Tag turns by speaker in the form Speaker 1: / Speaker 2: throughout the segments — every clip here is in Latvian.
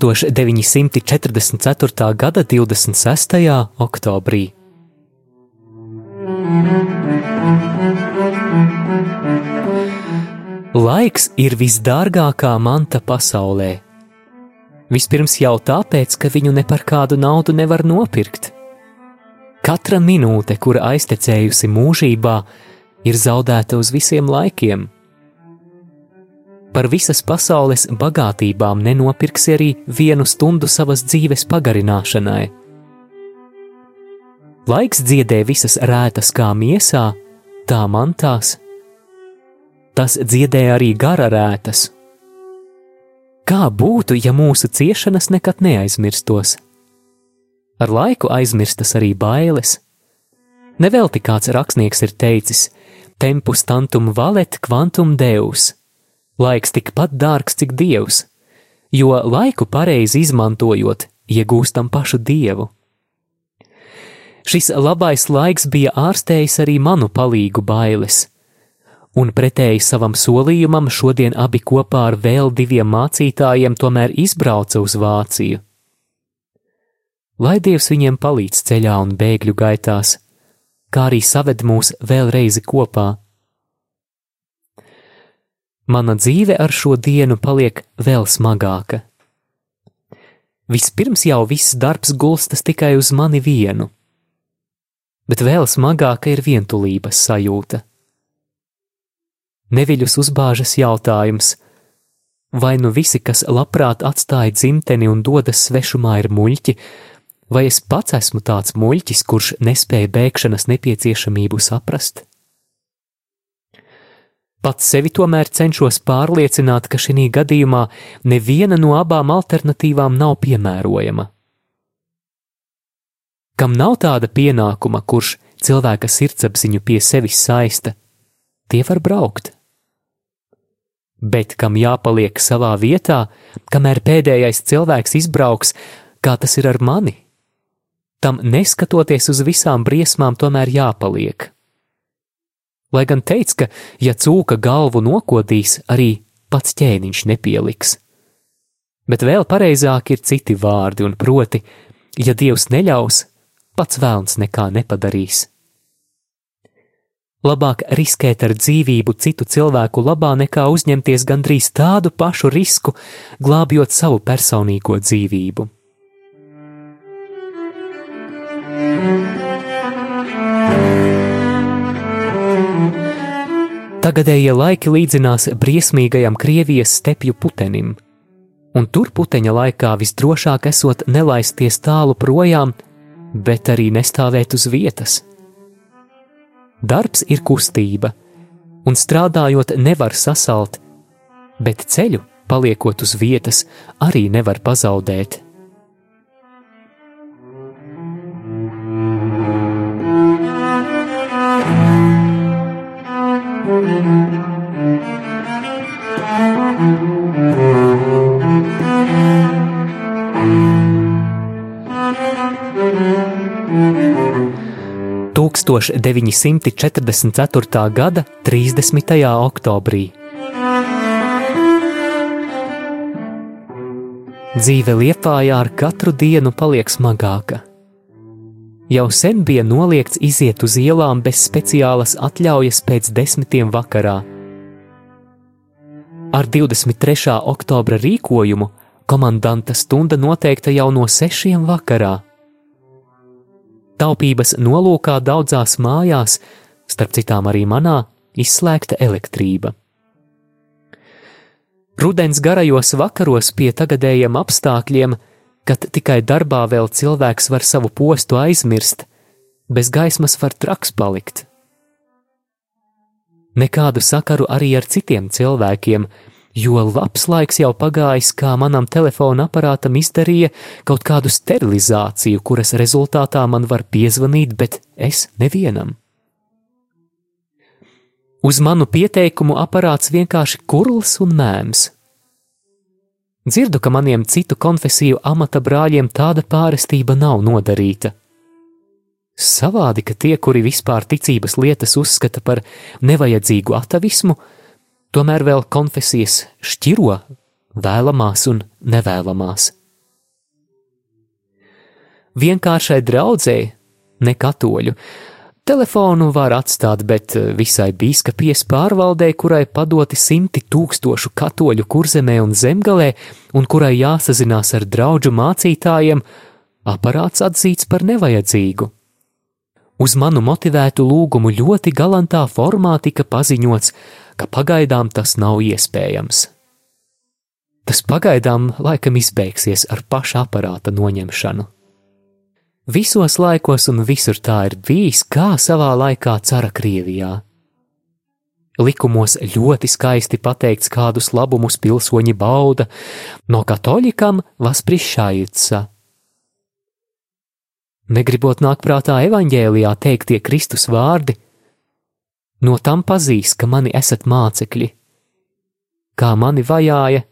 Speaker 1: 1944. gada 26. oktobrī. Laiks ir visdārgākā manta pasaulē. Vispirms jau tāpēc, ka viņu ne par kādu naudu nevar nopirkt. Katra minūte, kura aiztecējusi mūžībā, ir zaudēta uz visiem laikiem par visas pasaules bagātībām nenopirksi arī vienu stundu savas dzīves pagarināšanai. Laiks dziedē visas rētas kā miesā, tā mantās. Tas dziedē arī gara rētas. Kā būtu, ja mūsu ciešanas nekad neaizmirstos? Ar laiku aizmirstas arī bailes. Nevelti kāds rakstnieks ir teicis: Tempus tantum valet quantum deus laiks tikpat dārgs, cik dievs, jo laiku pareizi izmantojot, iegūstam pašu dievu. Šis labais laiks bija ārstējis arī manu palīgu bailes, un pretēji savam solījumam šodien abi kopā ar vēl diviem mācītājiem tomēr izbrauca uz Vāciju. Lai Dievs viņiem palīdz ceļā un bēgļu gaitās, kā arī saved mūs vēlreiz kopā mana dzīve ar šo dienu paliek vēl smagāka. Vispirms jau viss darbs gulstas tikai uz mani vienu, bet vēl smagāka ir vientulības sajūta. Neviļus uzbāžas jautājums, vai nu visi, kas labprāt atstāja dzimteni un dodas svešumā, ir muļķi, vai es pats esmu tāds muļķis, kurš nespēja bēgšanas nepieciešamību saprast? Pats sevi tomēr cenšos pārliecināt, ka šī gadījumā neviena no abām alternatīvām nav piemērojama. Kam nav tāda pienākuma, kurš cilvēka sirdsapziņu pie sevis saista, tie var braukt. Bet kam jāpaliek savā vietā, kamēr pēdējais cilvēks izbrauks, kā tas ir ar mani, tam neskatoties uz visām briesmām, tomēr jāpaliek lai gan teica, ka, ja cūka galvu nokodīs, arī pats ķēniņš nepieliks. Bet vēl pareizāk ir citi vārdi, un proti, ja Dievs neļaus, pats vēlns nekā nepadarīs. Labāk riskēt ar dzīvību citu cilvēku labā, nekā uzņemties gandrīz tādu pašu risku, glābjot savu personīgo dzīvību. Tagadējie laiki līdzinās briesmīgajam Krievijas stepju putenim, un tur puteņa laikā visdrošāk esot nelaisties tālu projām, bet arī nestāvēt uz vietas. Darbs ir kustība, un strādājot nevar sasalt, bet ceļu, paliekot uz vietas, arī nevar pazaudēt. 1944. gada 30. oktobrī. Dzīve Liepājā ar katru dienu paliek smagāka. Jau sen bija noliegts iziet uz ielām bez speciālas atļaujas pēc desmitiem vakarā. Ar 23. oktobra rīkojumu komandanta stunda noteikta jau no sešiem vakarā. Taupības nolūkā daudzās mājās, starp citām arī manā, izslēgta elektrība. Rudens garajos vakaros pie tagadējiem apstākļiem, kad tikai darbā vēl cilvēks var savu postu aizmirst, bez gaismas var traks palikt. Nekādu sakaru arī ar citiem cilvēkiem, jo labs laiks jau pagājis, kā manam telefona aparātam izdarīja kaut kādu sterilizāciju, kuras rezultātā man var piezvanīt, bet es nevienam. Uz manu pieteikumu aparāts vienkārši kurls un mēms. Dzirdu, ka maniem citu konfesiju amata brāļiem tāda pārestība nav nodarīta. Savādi, ka tie, kuri vispār ticības lietas uzskata par nevajadzīgu atavismu, tomēr vēl konfesijas šķiro vēlamās un nevēlamās. Vienkāršai draudzēji, ne katoļu, telefonu var atstāt, bet visai bīskapies pārvaldē, kurai padoti simti tūkstošu katoļu kurzemē un zemgalē, un kurai jāsazinās ar draugu mācītājiem, aparāts atzīts par nevajadzīgu. Uz manu motivētu lūgumu ļoti galantā formā tika paziņots, ka pagaidām tas nav iespējams. Tas pagaidām laikam izbeigsies ar paša aparāta noņemšanu. Visos laikos un visur tā ir bijis, kā savā laikā cara Krievijā. Likumos ļoti skaisti pateikts, kādus labumus pilsoņi bauda, no katoļikam vasprišājica negribot nākt prātā evaņģēlijā teiktie Kristus vārdi, no tam pazīs, ka mani esat mācekļi. Kā mani vajāja,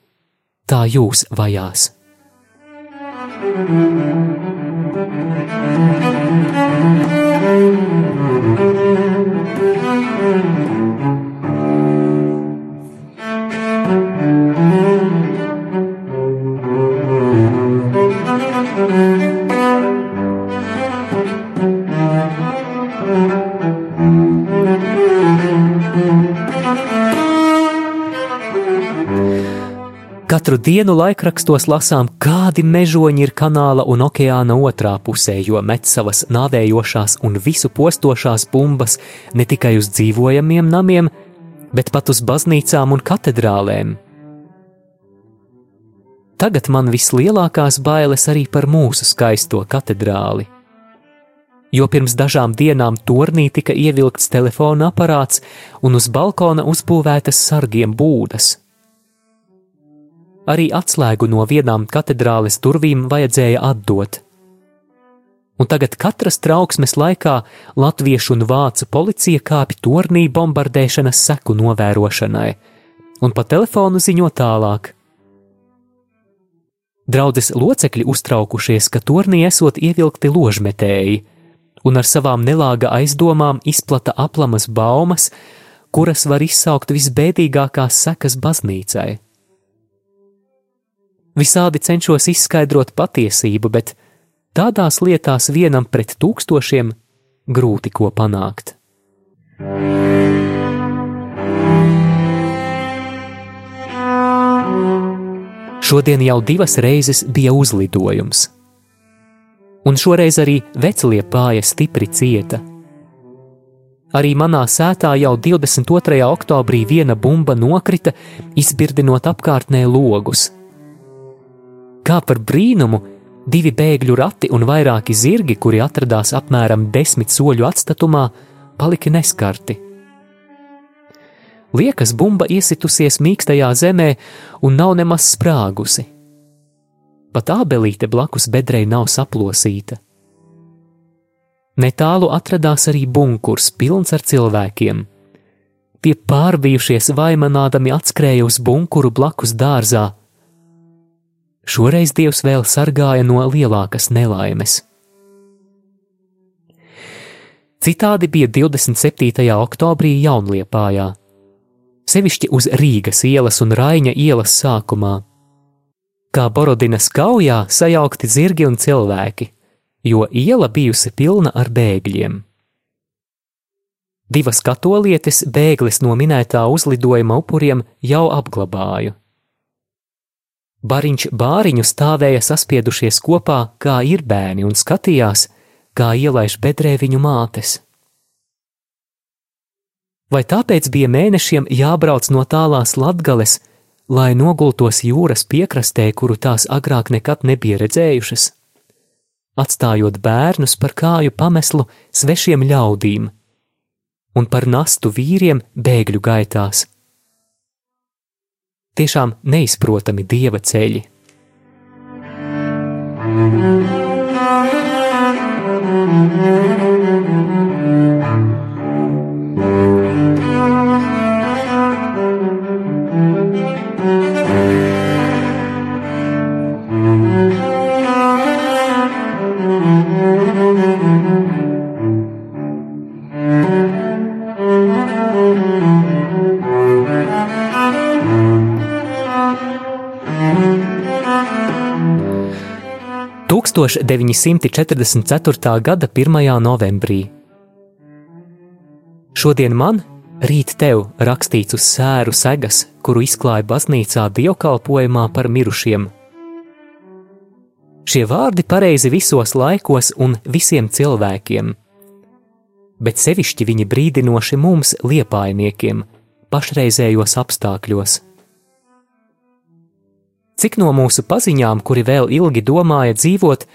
Speaker 1: tā jūs vajās. Katru dienu laikrakstos lasām, kādi mežoņi ir kanāla un okeāna otrā pusē, jo met savas nāvējošās un visu postošās bumbas ne tikai uz dzīvojamiem namiem, bet pat uz baznīcām un katedrālēm. Tagad man vislielākās bailes arī par mūsu skaisto katedrāli. Jo pirms dažām dienām turnī tika ievilkts telefona aparāts un uz balkona uzbūvētas sargiem būdas arī atslēgu no vienām katedrāles durvīm vajadzēja atdot. Un tagad katras trauksmes laikā latviešu un vācu policija kāpj tornī bombardēšanas seku novērošanai, un pa telefonu ziņo tālāk. Draudzes locekļi uztraukušies, ka tornī esot ievilkti ložmetēji, un ar savām nelāga aizdomām izplata aplamas baumas, kuras var izsaukt visbēdīgākās sekas baznīcai. Visādi cenšos izskaidrot patiesību, bet tādās lietās vienam pret tūkstošiem grūti ko panākt. Šodien jau divas reizes bija uzlidojums, un šoreiz arī veclie pāri stipri cieta. Arī manā sētā jau 22. oktobrī viena bumba nokrita, izbirdinot apkārtnē logus. Kā par brīnumu, divi bēgļu rati un vairāki zirgi, kuri atradās apmēram desmit soļu atstatumā, palika neskarti. Liekas, bumba iesitusies mīkstajā zemē un nav nemaz sprāgusi. Pat ābelīte blakus bedrei nav saplosīta. Netālu atradās arī bunkurs, pilns ar cilvēkiem. Tie pārbijušies vaimanādami atskrēja uz bunkuru blakus dārzā, Šoreiz Dievs vēl sargāja no lielākas nelaimes. Citādi bija 27. oktobrī Jaunliepājā, sevišķi uz Rīgas ielas un Raņa ielas sākumā. Kā Borodinas kaujā sajaukti zirgi un cilvēki, jo iela bijusi pilna ar bēgļiem. Divas katolietes bēglis no minētā uzlidojuma upuriem jau apglabāju. Bariņš bāriņu stāvēja saspiedušies kopā, kā ir bērni, un skatījās, kā ielaiž bedrē viņu mātes. Vai tāpēc bija mēnešiem jābrauc no tālās latgales, lai nogultos jūras piekrastē, kuru tās agrāk nekad nebija redzējušas, atstājot bērnus par kāju pameslu svešiem ļaudīm un par nastu vīriem bēgļu gaitās. Tiešām neizprotami dieva ceļi. Tūkstoš 944. gada 1. novembrī. Šodien man, rīt tev, rakstīts uz sēru segas, kuru izklāja baznīcā dievkalpojumā par mirušiem. Šie vārdi pareizi visos laikos un visiem cilvēkiem, bet sevišķi viņi brīdinoši mums, liepainiekiem, pašreizējos apstākļos. Cik no mūsu paziņām, kuri vēl ilgi domāja dzīvot,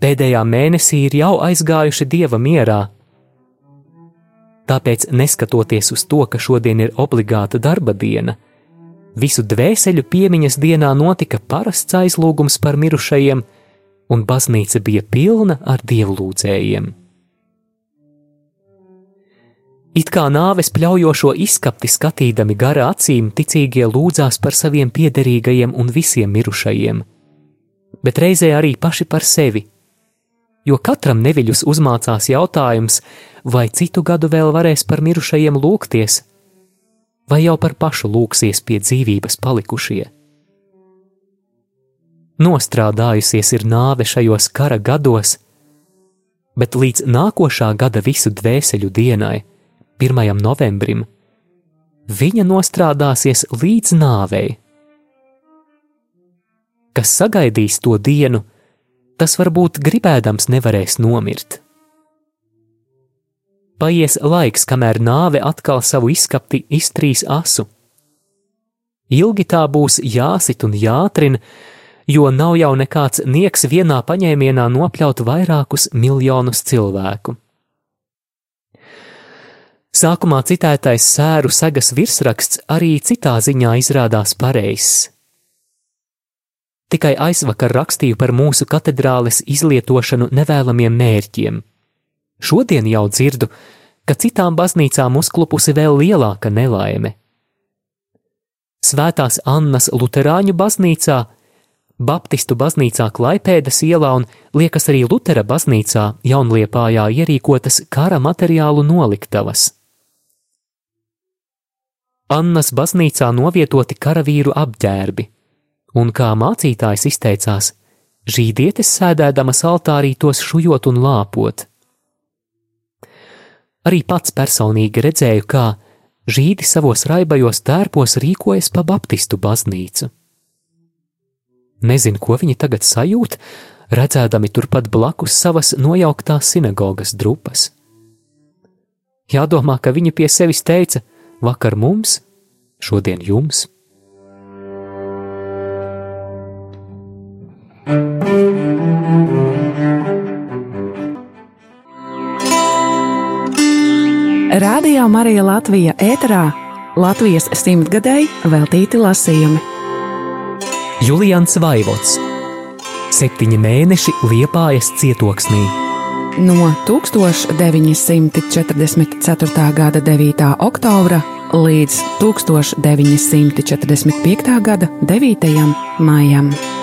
Speaker 1: pēdējā mēnesī ir jau aizgājuši dieva mierā, Tāpēc, neskatoties uz to, ka šodien ir obligāta darba diena, visu dvēseļu piemiņas dienā notika parasts aizlūgums par mirušajiem, un baznīca bija pilna ar dievlūdzējiem. It kā nāves pļaujošo izskapti skatīdami gara acīm, ticīgie lūdzās par saviem piederīgajiem un visiem mirušajiem, bet reizē arī paši par sevi. Jo katram neviļus uzmācās jautājums, vai citu gadu vēl varēs par mirušajiem lūgties, vai jau par pašu lūksies pie dzīvības palikušie. Nostrādājusies ir nāve šajos kara gados, bet līdz nākošā gada visu dvēseļu dienai, 1. novembrim, viņa nostrādāsies līdz nāvei. Kas sagaidīs to dienu, tas varbūt gribēdams nevarēs nomirt. Paies laiks, kamēr nāve atkal savu izskapti iztrīs asu. Ilgi tā būs jāsit un jātrina, jo nav jau nekāds nieks vienā paņēmienā nopļaut vairākus miljonus cilvēku. Sākumā citētais sēru sagas virsraksts arī citā ziņā izrādās pareizs. Tikai aizvakar rakstīju par mūsu katedrāles izlietošanu nevēlamiem mērķiem. Šodien jau dzirdu, ka citām baznīcām uzklupusi vēl lielāka nelaime. Svētās Annas Lutāņu baznīcā, Baptistu baznīcā Klaipēdas ielā un liekas arī Lutera baznīcā Jaunliepājā ierīkotas kara materiālu noliktavas. Annas baznīcā novietoti karavīru apģērbi, un kā mācītājs izteicās, žīdietis sēdēdamas altārī tos šujot un lāpot. Arī pats personīgi redzēju, kā žīdi savos raibajos tērpos rīkojas pa baptistu baznīcu. Nezinu, ko viņi tagad sajūt, redzēdami turpat blakus savas nojauktās sinagogas drupas. Jādomā, ka viņi pie sevis teica: vakar mums, šodien jums.
Speaker 2: Radio Marija Latvija ēterā Latvijas simtgadēji veltīti lasījumi.
Speaker 1: Julians Vaivots Septiņi mēneši Liepājas cietoksnī.
Speaker 2: No 1944. gada 9. oktobra līdz 1945. gada 9. maijam.